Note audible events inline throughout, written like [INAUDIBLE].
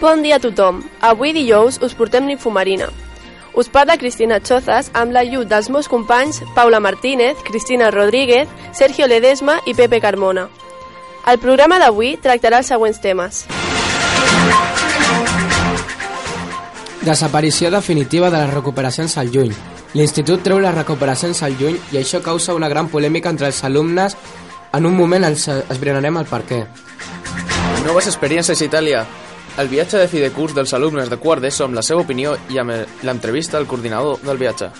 Bon dia a tothom. Avui dijous us portem l'infomarina. Us parla Cristina Chozas amb l'ajut dels meus companys Paula Martínez, Cristina Rodríguez, Sergio Ledesma i Pepe Carmona. El programa d'avui tractarà els següents temes. Desaparició definitiva de les recuperacions al juny. L'institut treu les recuperacions al juny i això causa una gran polèmica entre els alumnes. En un moment ens esbrinarem el per què. Noves experiències a Itàlia. El viatge de fi de curs dels alumnes de quart d'ESO amb la seva opinió i amb l'entrevista al coordinador del viatge.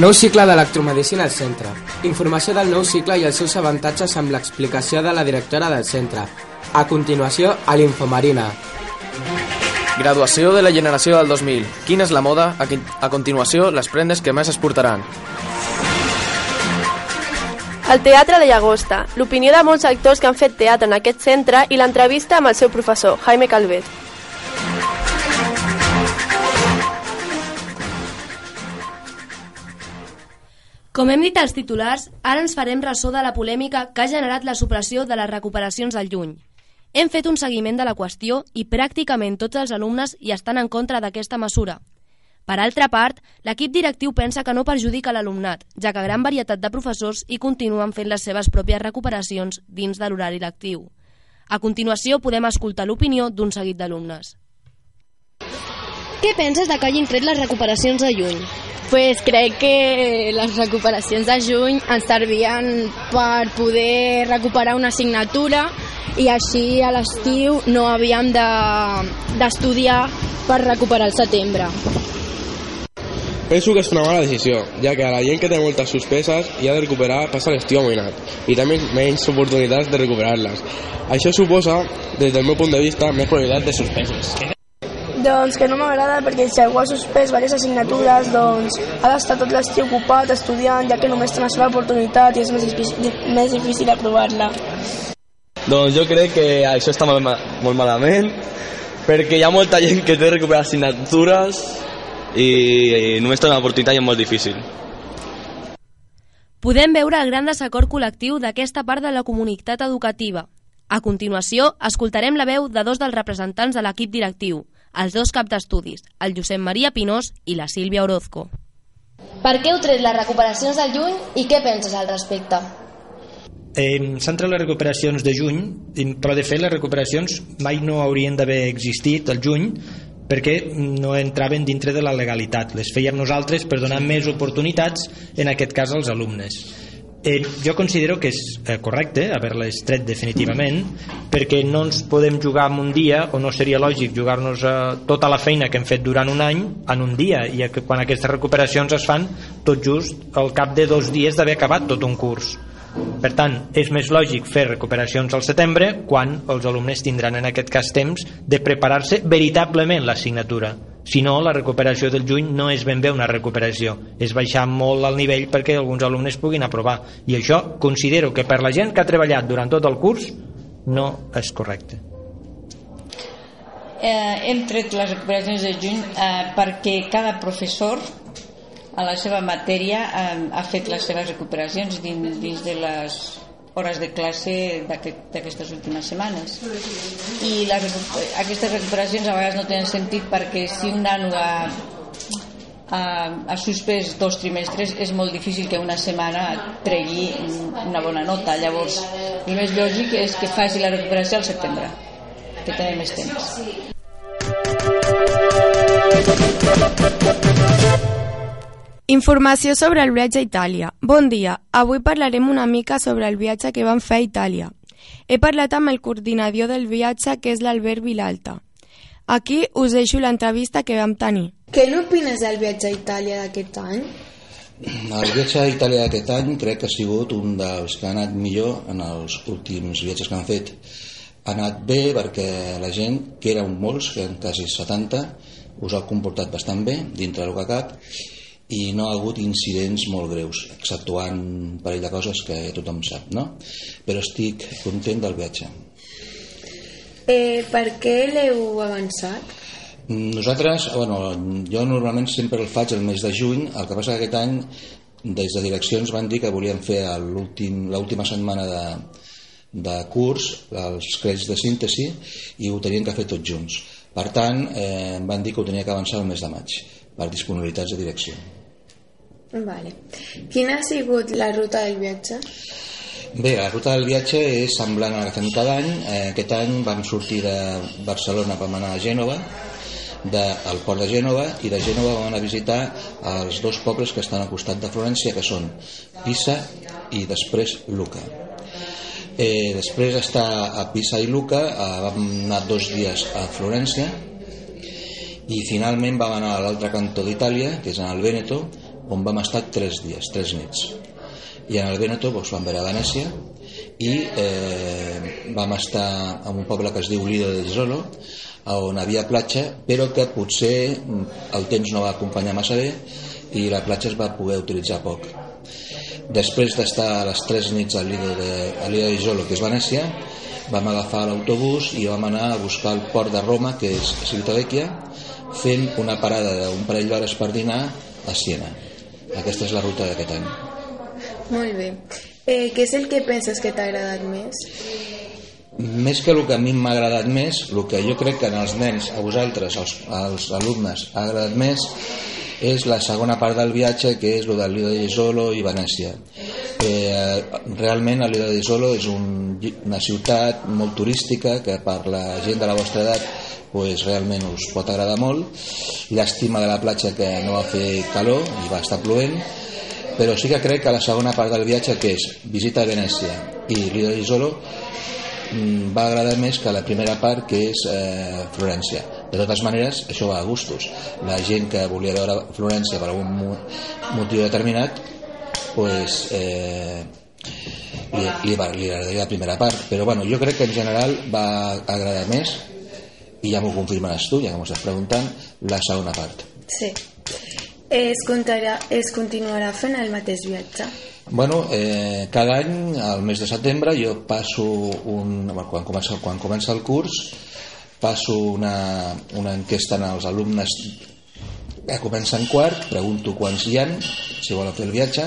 Nou cicle d'electromedicina al centre. Informació del nou cicle i els seus avantatges amb l'explicació de la directora del centre. A continuació, a l'Infomarina. Graduació de la generació del 2000. Quina és la moda? A, a continuació, les prendes que més es portaran. El Teatre de Llagosta, l'opinió de molts actors que han fet teatre en aquest centre i l'entrevista amb el seu professor, Jaime Calvet. Com hem dit als titulars, ara ens farem ressò de la polèmica que ha generat la supressió de les recuperacions al juny. Hem fet un seguiment de la qüestió i pràcticament tots els alumnes hi estan en contra d'aquesta mesura. Per altra part, l'equip directiu pensa que no perjudica l'alumnat, ja que gran varietat de professors hi continuen fent les seves pròpies recuperacions dins de l'horari lectiu. A continuació podem escoltar l'opinió d'un seguit d'alumnes. Què penses de que hagin tret les recuperacions de juny? Pues crec que les recuperacions de juny ens servien per poder recuperar una assignatura i així a l'estiu no havíem d'estudiar de, per recuperar el setembre. Penso que és una mala decisió, ja que a la gent que té moltes suspeses i ha de recuperar passa l'estiu amoïnat i també menys oportunitats de recuperar-les. Això suposa, des del meu punt de vista, més probabilitat de suspeses. Doncs que no m'agrada perquè si algú ha suspès diverses assignatures doncs ha d'estar tot l'estiu ocupat estudiant ja que només té una sola oportunitat i és més difícil, més difícil aprovar-la. Doncs jo crec que això està molt, molt malament perquè hi ha molta gent que té recuperar assignatures i, i només té una oportunitat i és molt difícil. Podem veure el gran desacord col·lectiu d'aquesta part de la comunitat educativa. A continuació, escoltarem la veu de dos dels representants de l'equip directiu, els dos caps d'estudis, el Josep Maria Pinós i la Sílvia Orozco. Per què heu tret les recuperacions del juny i què penses al respecte? Eh, S'han tret les recuperacions de juny, però de fet les recuperacions mai no haurien d'haver existit al juny perquè no entraven dintre de la legalitat. Les fèiem nosaltres per donar més oportunitats, en aquest cas als alumnes. Eh, jo considero que és eh, correcte haver-les tret definitivament perquè no ens podem jugar en un dia o no seria lògic jugar-nos eh, tota la feina que hem fet durant un any en un dia i quan aquestes recuperacions es fan tot just al cap de dos dies d'haver acabat tot un curs per tant, és més lògic fer recuperacions al setembre quan els alumnes tindran en aquest cas temps de preparar-se veritablement l'assignatura si no, la recuperació del juny no és ben bé una recuperació, és baixar molt el nivell perquè alguns alumnes puguin aprovar. I això considero que per la gent que ha treballat durant tot el curs no és correcte. Eh, hem tret les recuperacions de juny eh, perquè cada professor a la seva matèria ha fet les seves recuperacions dins, dins de les hores de classe d'aquestes aquest, últimes setmanes. I les, aquestes recuperacions a vegades no tenen sentit perquè si un nano ha, ha, ha suspès dos trimestres és molt difícil que una setmana tregui una bona nota. Llavors el més lògic és que faci la recuperació al setembre que tenim més temps Informació sobre el viatge a Itàlia. Bon dia, avui parlarem una mica sobre el viatge que vam fer a Itàlia. He parlat amb el coordinador del viatge, que és l'Albert Vilalta. Aquí us deixo l'entrevista que vam tenir. Què n'opines del viatge a Itàlia d'aquest any? El viatge a Itàlia d'aquest any crec que ha sigut un dels que ha anat millor en els últims viatges que han fet. Ha anat bé perquè la gent, que eren molts, que eren quasi 70, us ha comportat bastant bé dintre del que cap i no ha hagut incidents molt greus, exceptuant un parell de coses que tothom sap, no? Però estic content del viatge. Eh, per què l'heu avançat? Nosaltres, bueno, jo normalment sempre el faig el mes de juny, el que passa que aquest any des de direccions van dir que volien fer l'última setmana de, de curs, els crèdits de síntesi, i ho tenien que fer tots junts. Per tant, eh, em van dir que ho tenia que avançar el mes de maig, per disponibilitats de direcció. Vale. Quina ha sigut la ruta del viatge? Bé, la ruta del viatge és semblant a la que fem cada any. Eh, aquest any vam sortir de Barcelona, vam anar a Gènova, del port de Gènova, i de Gènova vam anar a visitar els dos pobles que estan al costat de Florència, que són Pisa i després Luca. Eh, després d'estar a Pisa i Luca, eh, vam anar dos dies a Florència, i finalment vam anar a l'altre cantó d'Itàlia, que és en el Vèneto, on vam estar tres dies, tres nits. I en el Vèneto doncs, vam veure a Venècia i eh, vam estar en un poble que es diu Lido del Zolo, on havia platja, però que potser el temps no va acompanyar massa bé i la platja es va poder utilitzar poc. Després d'estar les tres nits al Lido de, al Lido de Zolo, que és Venècia, vam agafar l'autobús i vam anar a buscar el port de Roma, que és Civitavecchia, fent una parada d'un parell d'hores per dinar a Siena. Aquesta és la ruta d'aquest any. Molt bé. Eh, què és el que penses que t'ha agradat més? Més que el que a mi m'ha agradat més, el que jo crec que en els nens, a vosaltres, als, als alumnes, ha agradat més, és la segona part del viatge, que és el del Lido de Solo i Venècia. Eh, realment Lido de Solo és un, una ciutat molt turística que per la gent de la vostra edat pues, realment us pot agradar molt llàstima de la platja que no va fer calor i va estar plovent però sí que crec que la segona part del viatge que és visita a Venècia i Lido di Solo mm, va agradar més que la primera part que és eh, Florència de totes maneres això va a gustos la gent que volia veure Florència per algun motiu determinat pues, eh, li, li, va, li agradaria la primera part però bueno, jo crec que en general va agradar més i ja m'ho confirmaràs tu, ja que m'ho estàs preguntant, la segona part. Sí. Es, contarà, es continuarà fent el mateix viatge? Bueno, eh, cada any, al mes de setembre, jo passo un... Quan comença, quan comença el curs, passo una, una enquesta als alumnes. Que comencen quart, pregunto quants hi han, si volen fer el viatge,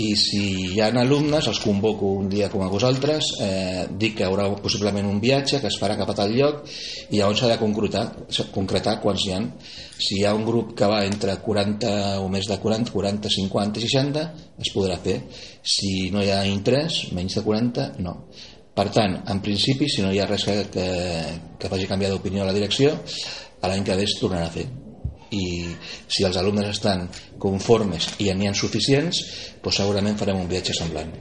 i si hi ha alumnes els convoco un dia com a vosaltres eh, dic que hi haurà possiblement un viatge que es farà cap a tal lloc i llavors s'ha de concretar, concretar quants hi ha si hi ha un grup que va entre 40 o més de 40, 40, 50 60 es podrà fer. Si no hi ha interès, menys de 40 no per tant, en principi si no hi ha res que, que, que faci canviar d'opinió a la direcció l'any que ve es tornarà a fer i si els alumnes estan conformes i n'hi ha suficients doncs segurament farem un viatge semblant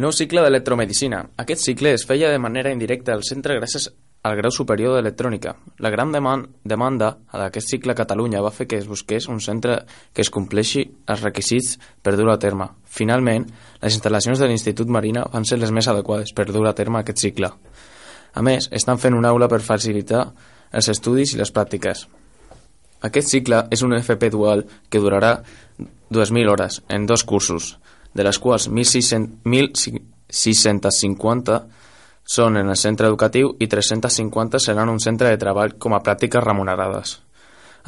Nou cicle d'electromedicina. Aquest cicle es feia de manera indirecta al centre gràcies al grau superior d'electrònica. La gran deman demanda d'aquest cicle a Catalunya va fer que es busqués un centre que es compleixi els requisits per dur a terme. Finalment, les instal·lacions de l'Institut Marina van ser les més adequades per dur a terme aquest cicle. A més, estan fent una aula per facilitar els estudis i les pràctiques. Aquest cicle és un FP dual que durarà 2.000 hores en dos cursos, de les quals 1.650 són en el centre educatiu i 350 seran un centre de treball com a pràctiques remunerades.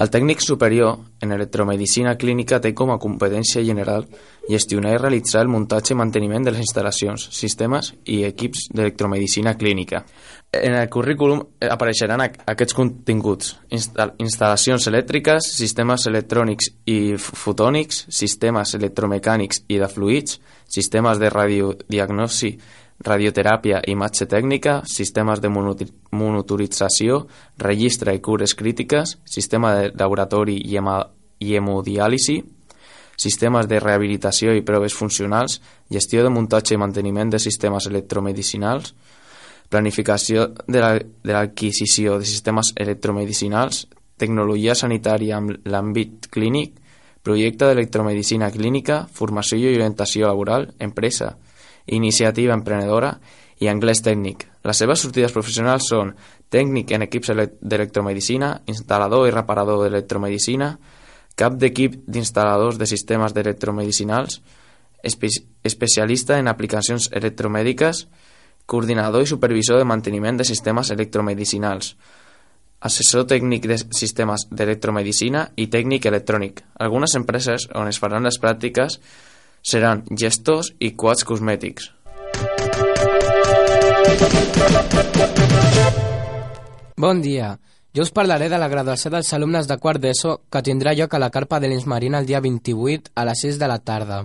El tècnic superior en electromedicina clínica té com a competència general gestionar i realitzar el muntatge i manteniment de les instal·lacions, sistemes i equips d'electromedicina clínica. En el currículum apareixeran aquests continguts, instal·lacions elèctriques, sistemes electrònics i fotònics, sistemes electromecànics i de fluids, sistemes de radiodiagnosi radioteràpia, imatge tècnica, sistemes de monitorització, registre i cures crítiques, sistema de laboratori i, i hemodiàlisi, sistemes de rehabilitació i proves funcionals, gestió de muntatge i manteniment de sistemes electromedicinals, planificació de l'adquisició de sistemes electromedicinals, tecnologia sanitària amb l'àmbit clínic, projecte d'electromedicina clínica, formació i orientació laboral, empresa, iniciativa emprenedora i anglès tècnic. Les seves sortides professionals són tècnic en equips d'electromedicina, instal·lador i reparador d'electromedicina, cap d'equip d'instal·ladors de sistemes d'electromedicinals, espe especialista en aplicacions electromèdiques, coordinador i supervisor de manteniment de sistemes electromedicinals, assessor tècnic de sistemes d'electromedicina i tècnic electrònic. Algunes empreses on es faran les pràctiques seran gestos i quads cosmètics. Bon dia. Jo us parlaré de la graduació dels alumnes de quart d'ESO que tindrà lloc a la carpa de l'Ins Marina el dia 28 a les 6 de la tarda.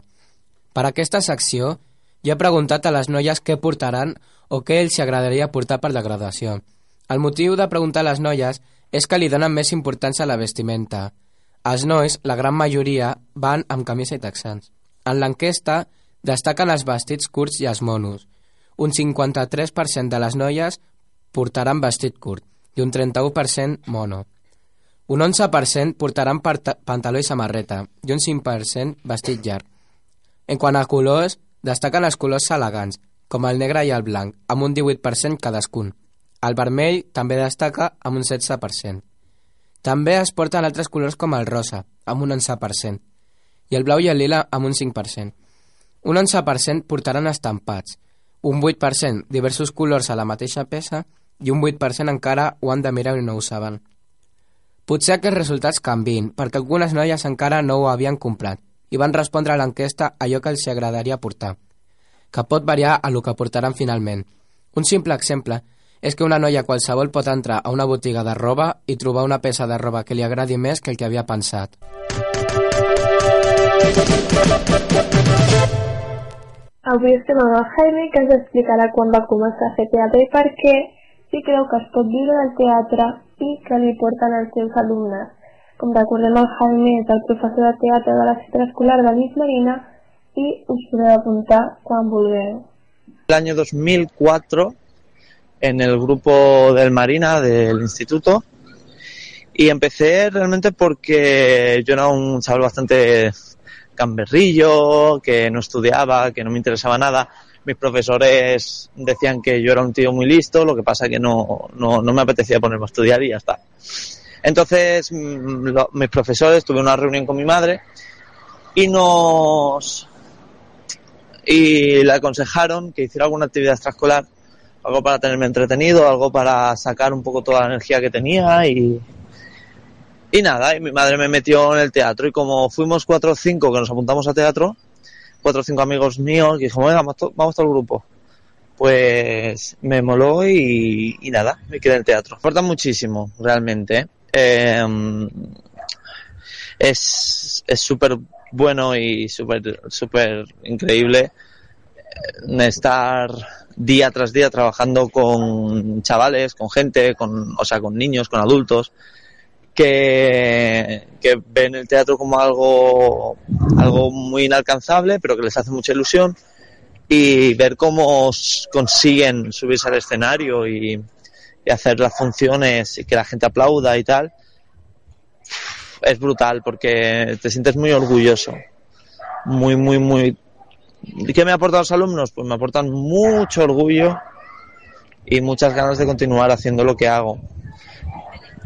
Per aquesta secció, jo he preguntat a les noies què portaran o què els agradaria portar per la graduació. El motiu de preguntar a les noies és que li donen més importància a la vestimenta. Els nois, la gran majoria, van amb camisa i texans. En l'enquesta destaquen els vestits curts i els monos. Un 53% de les noies portaran vestit curt i un 31% mono. Un 11% portaran pantaló i samarreta i un 5% vestit llarg. En quant a colors, destaquen els colors elegants, com el negre i el blanc, amb un 18% cadascun. El vermell també destaca amb un 16%. També es porten altres colors com el rosa, amb un 11%, i el blau i el lila amb un 5%. Un 11% portaran estampats, un 8% diversos colors a la mateixa peça i un 8% encara ho han de mirar i no ho saben. Potser aquests resultats canvin, perquè algunes noies encara no ho havien comprat i van respondre a l'enquesta allò que els agradaria portar, que pot variar a lo que portaran finalment. Un simple exemple és que una noia qualsevol pot entrar a una botiga de roba i trobar una peça de roba que li agradi més que el que havia pensat. Avui estem amb el Jaime, que ens explicarà quan va començar a fer teatre i per què, si creu que es pot viure del teatre i que li porten els seus alumnes. Com recordem, el Jaime és el professor de teatre de la ciutat escolar de Nit Marina i us podeu apuntar quan vulgueu. L'any 2004 en el grupo del Marina del instituto y empecé realmente porque yo era un chaval bastante camberrillo, que no estudiaba, que no me interesaba nada. Mis profesores decían que yo era un tío muy listo, lo que pasa que no, no, no me apetecía ponerme a estudiar y ya está. Entonces, mm, mis profesores, tuve una reunión con mi madre y nos... y le aconsejaron que hiciera alguna actividad extraescolar algo para tenerme entretenido, algo para sacar un poco toda la energía que tenía y, y nada, y mi madre me metió en el teatro y como fuimos cuatro o cinco que nos apuntamos a teatro, cuatro o cinco amigos míos, que dijimos, venga, vamos, vamos todo el grupo. Pues me moló y, nada, me quedé en el teatro. Aporta muchísimo, realmente. Eh, es súper bueno y súper super increíble estar día tras día trabajando con chavales, con gente, con, o sea, con niños, con adultos, que, ven el teatro como algo, algo muy inalcanzable, pero que les hace mucha ilusión, y ver cómo consiguen subirse al escenario y, y hacer las funciones y que la gente aplauda y tal, es brutal porque te sientes muy orgulloso, muy, muy, muy ¿Qué me aportan los alumnos? Pues me aportan mucho orgullo y muchas ganas de continuar haciendo lo que hago.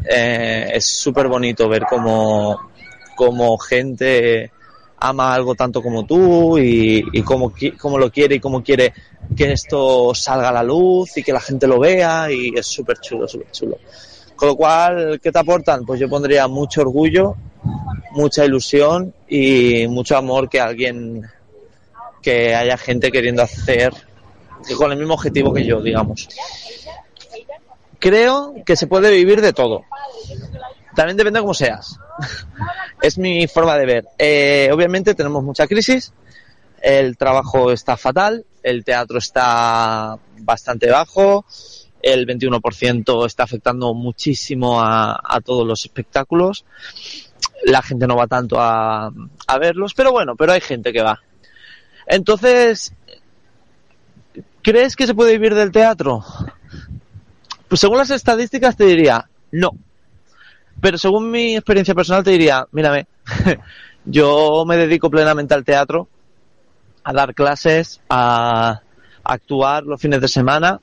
Eh, es súper bonito ver cómo, cómo, gente ama algo tanto como tú y, y cómo, cómo, lo quiere y cómo quiere que esto salga a la luz y que la gente lo vea y es súper chulo, súper chulo. Con lo cual, ¿qué te aportan? Pues yo pondría mucho orgullo, mucha ilusión y mucho amor que alguien que haya gente queriendo hacer con el mismo objetivo que yo, digamos. Creo que se puede vivir de todo. También depende de cómo seas. [LAUGHS] es mi forma de ver. Eh, obviamente tenemos mucha crisis, el trabajo está fatal, el teatro está bastante bajo, el 21% está afectando muchísimo a, a, todos los espectáculos. La gente no va tanto a, a verlos, pero bueno, pero hay gente que va. Entonces, ¿crees que se puede vivir del teatro? Pues según las estadísticas te diría, no. Pero según mi experiencia personal te diría, mírame, [LAUGHS] yo me dedico plenamente al teatro, a dar clases, a actuar los fines de semana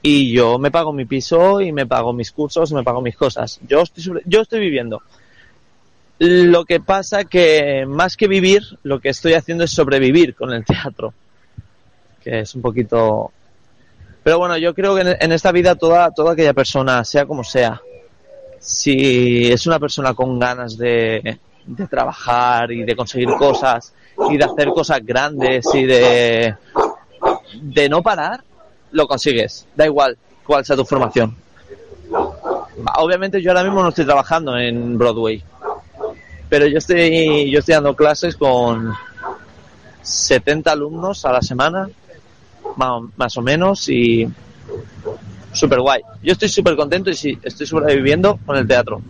y yo me pago mi piso y me pago mis cursos y me pago mis cosas. Yo estoy, yo estoy viviendo. Lo que pasa que más que vivir, lo que estoy haciendo es sobrevivir con el teatro. Que es un poquito... Pero bueno, yo creo que en esta vida toda, toda aquella persona, sea como sea, si es una persona con ganas de, de trabajar y de conseguir cosas y de hacer cosas grandes y de, de no parar, lo consigues. Da igual cuál sea tu formación. Obviamente yo ahora mismo no estoy trabajando en Broadway, pero yo estoy, yo estoy dando clases con 70 alumnos a la semana, más, o menos, y súper guay. Yo estoy súper contento y sí, estoy sobreviviendo con el teatro.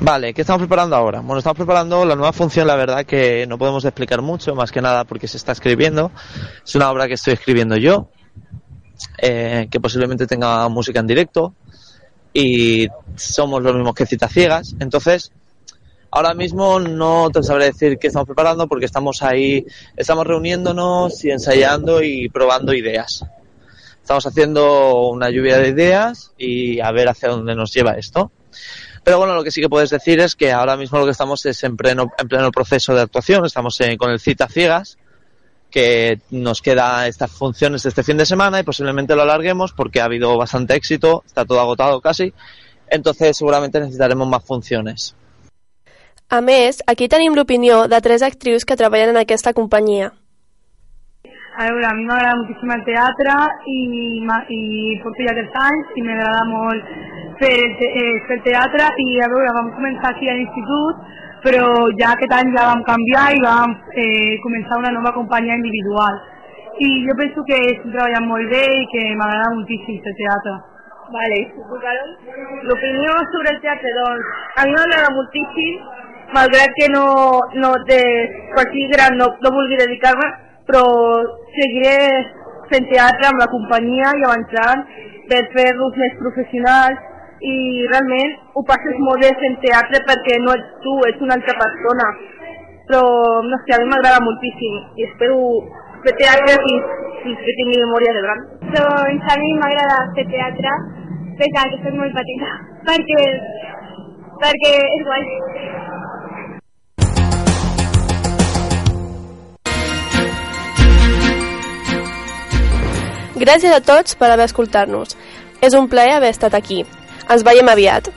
Vale, ¿qué estamos preparando ahora? Bueno, estamos preparando la nueva función, la verdad que no podemos explicar mucho, más que nada porque se está escribiendo. Es una obra que estoy escribiendo yo, eh, que posiblemente tenga música en directo y somos los mismos que Citas Ciegas. Entonces, ahora mismo no te sabré decir qué estamos preparando porque estamos ahí, estamos reuniéndonos y ensayando y probando ideas. Estamos haciendo una lluvia de ideas y a ver hacia dónde nos lleva esto. Pero bueno, lo que sí que puedes decir es que ahora mismo lo que estamos es en pleno, en pleno proceso de actuación. Estamos eh, con el Cita Ciegas, que nos queda estas funciones de este fin de semana y posiblemente lo alarguemos porque ha habido bastante éxito, está todo agotado casi. Entonces seguramente necesitaremos más funciones. A més, aquí tenim l'opinió de tres actrius que treballen en aquesta companyia. A veure, a mi m'agrada moltíssim el teatre i, i porto ja tres anys i m'agrada molt fer, el te- eh, fer teatre i a veure, vam començar aquí a l'institut però ja aquest any ja vam canviar i vam eh, començar una nova companyia individual i jo penso que estic treballant molt bé i que m'agrada moltíssim fer teatre. Vale, l'opinió sobre el teatre, doncs, a mi m'agrada moltíssim, malgrat que no, no de, quan sigui gran no, no vulgui dedicar-me, però seguiré fent teatre amb la companyia i avançant per fer-los més professionals i realment ho passes molt bé fent teatre perquè no ets tu, ets una altra persona. Però, no sé, a mi m'agrada moltíssim i espero fer teatre fins, fins que tingui memòria de gran. Doncs a mi m'agrada fer teatre, a que soc molt petita, [LAUGHS] perquè, perquè és guai. Gràcies a tots per haver escoltat-nos. És un plaer haver estat aquí. Ens veiem aviat.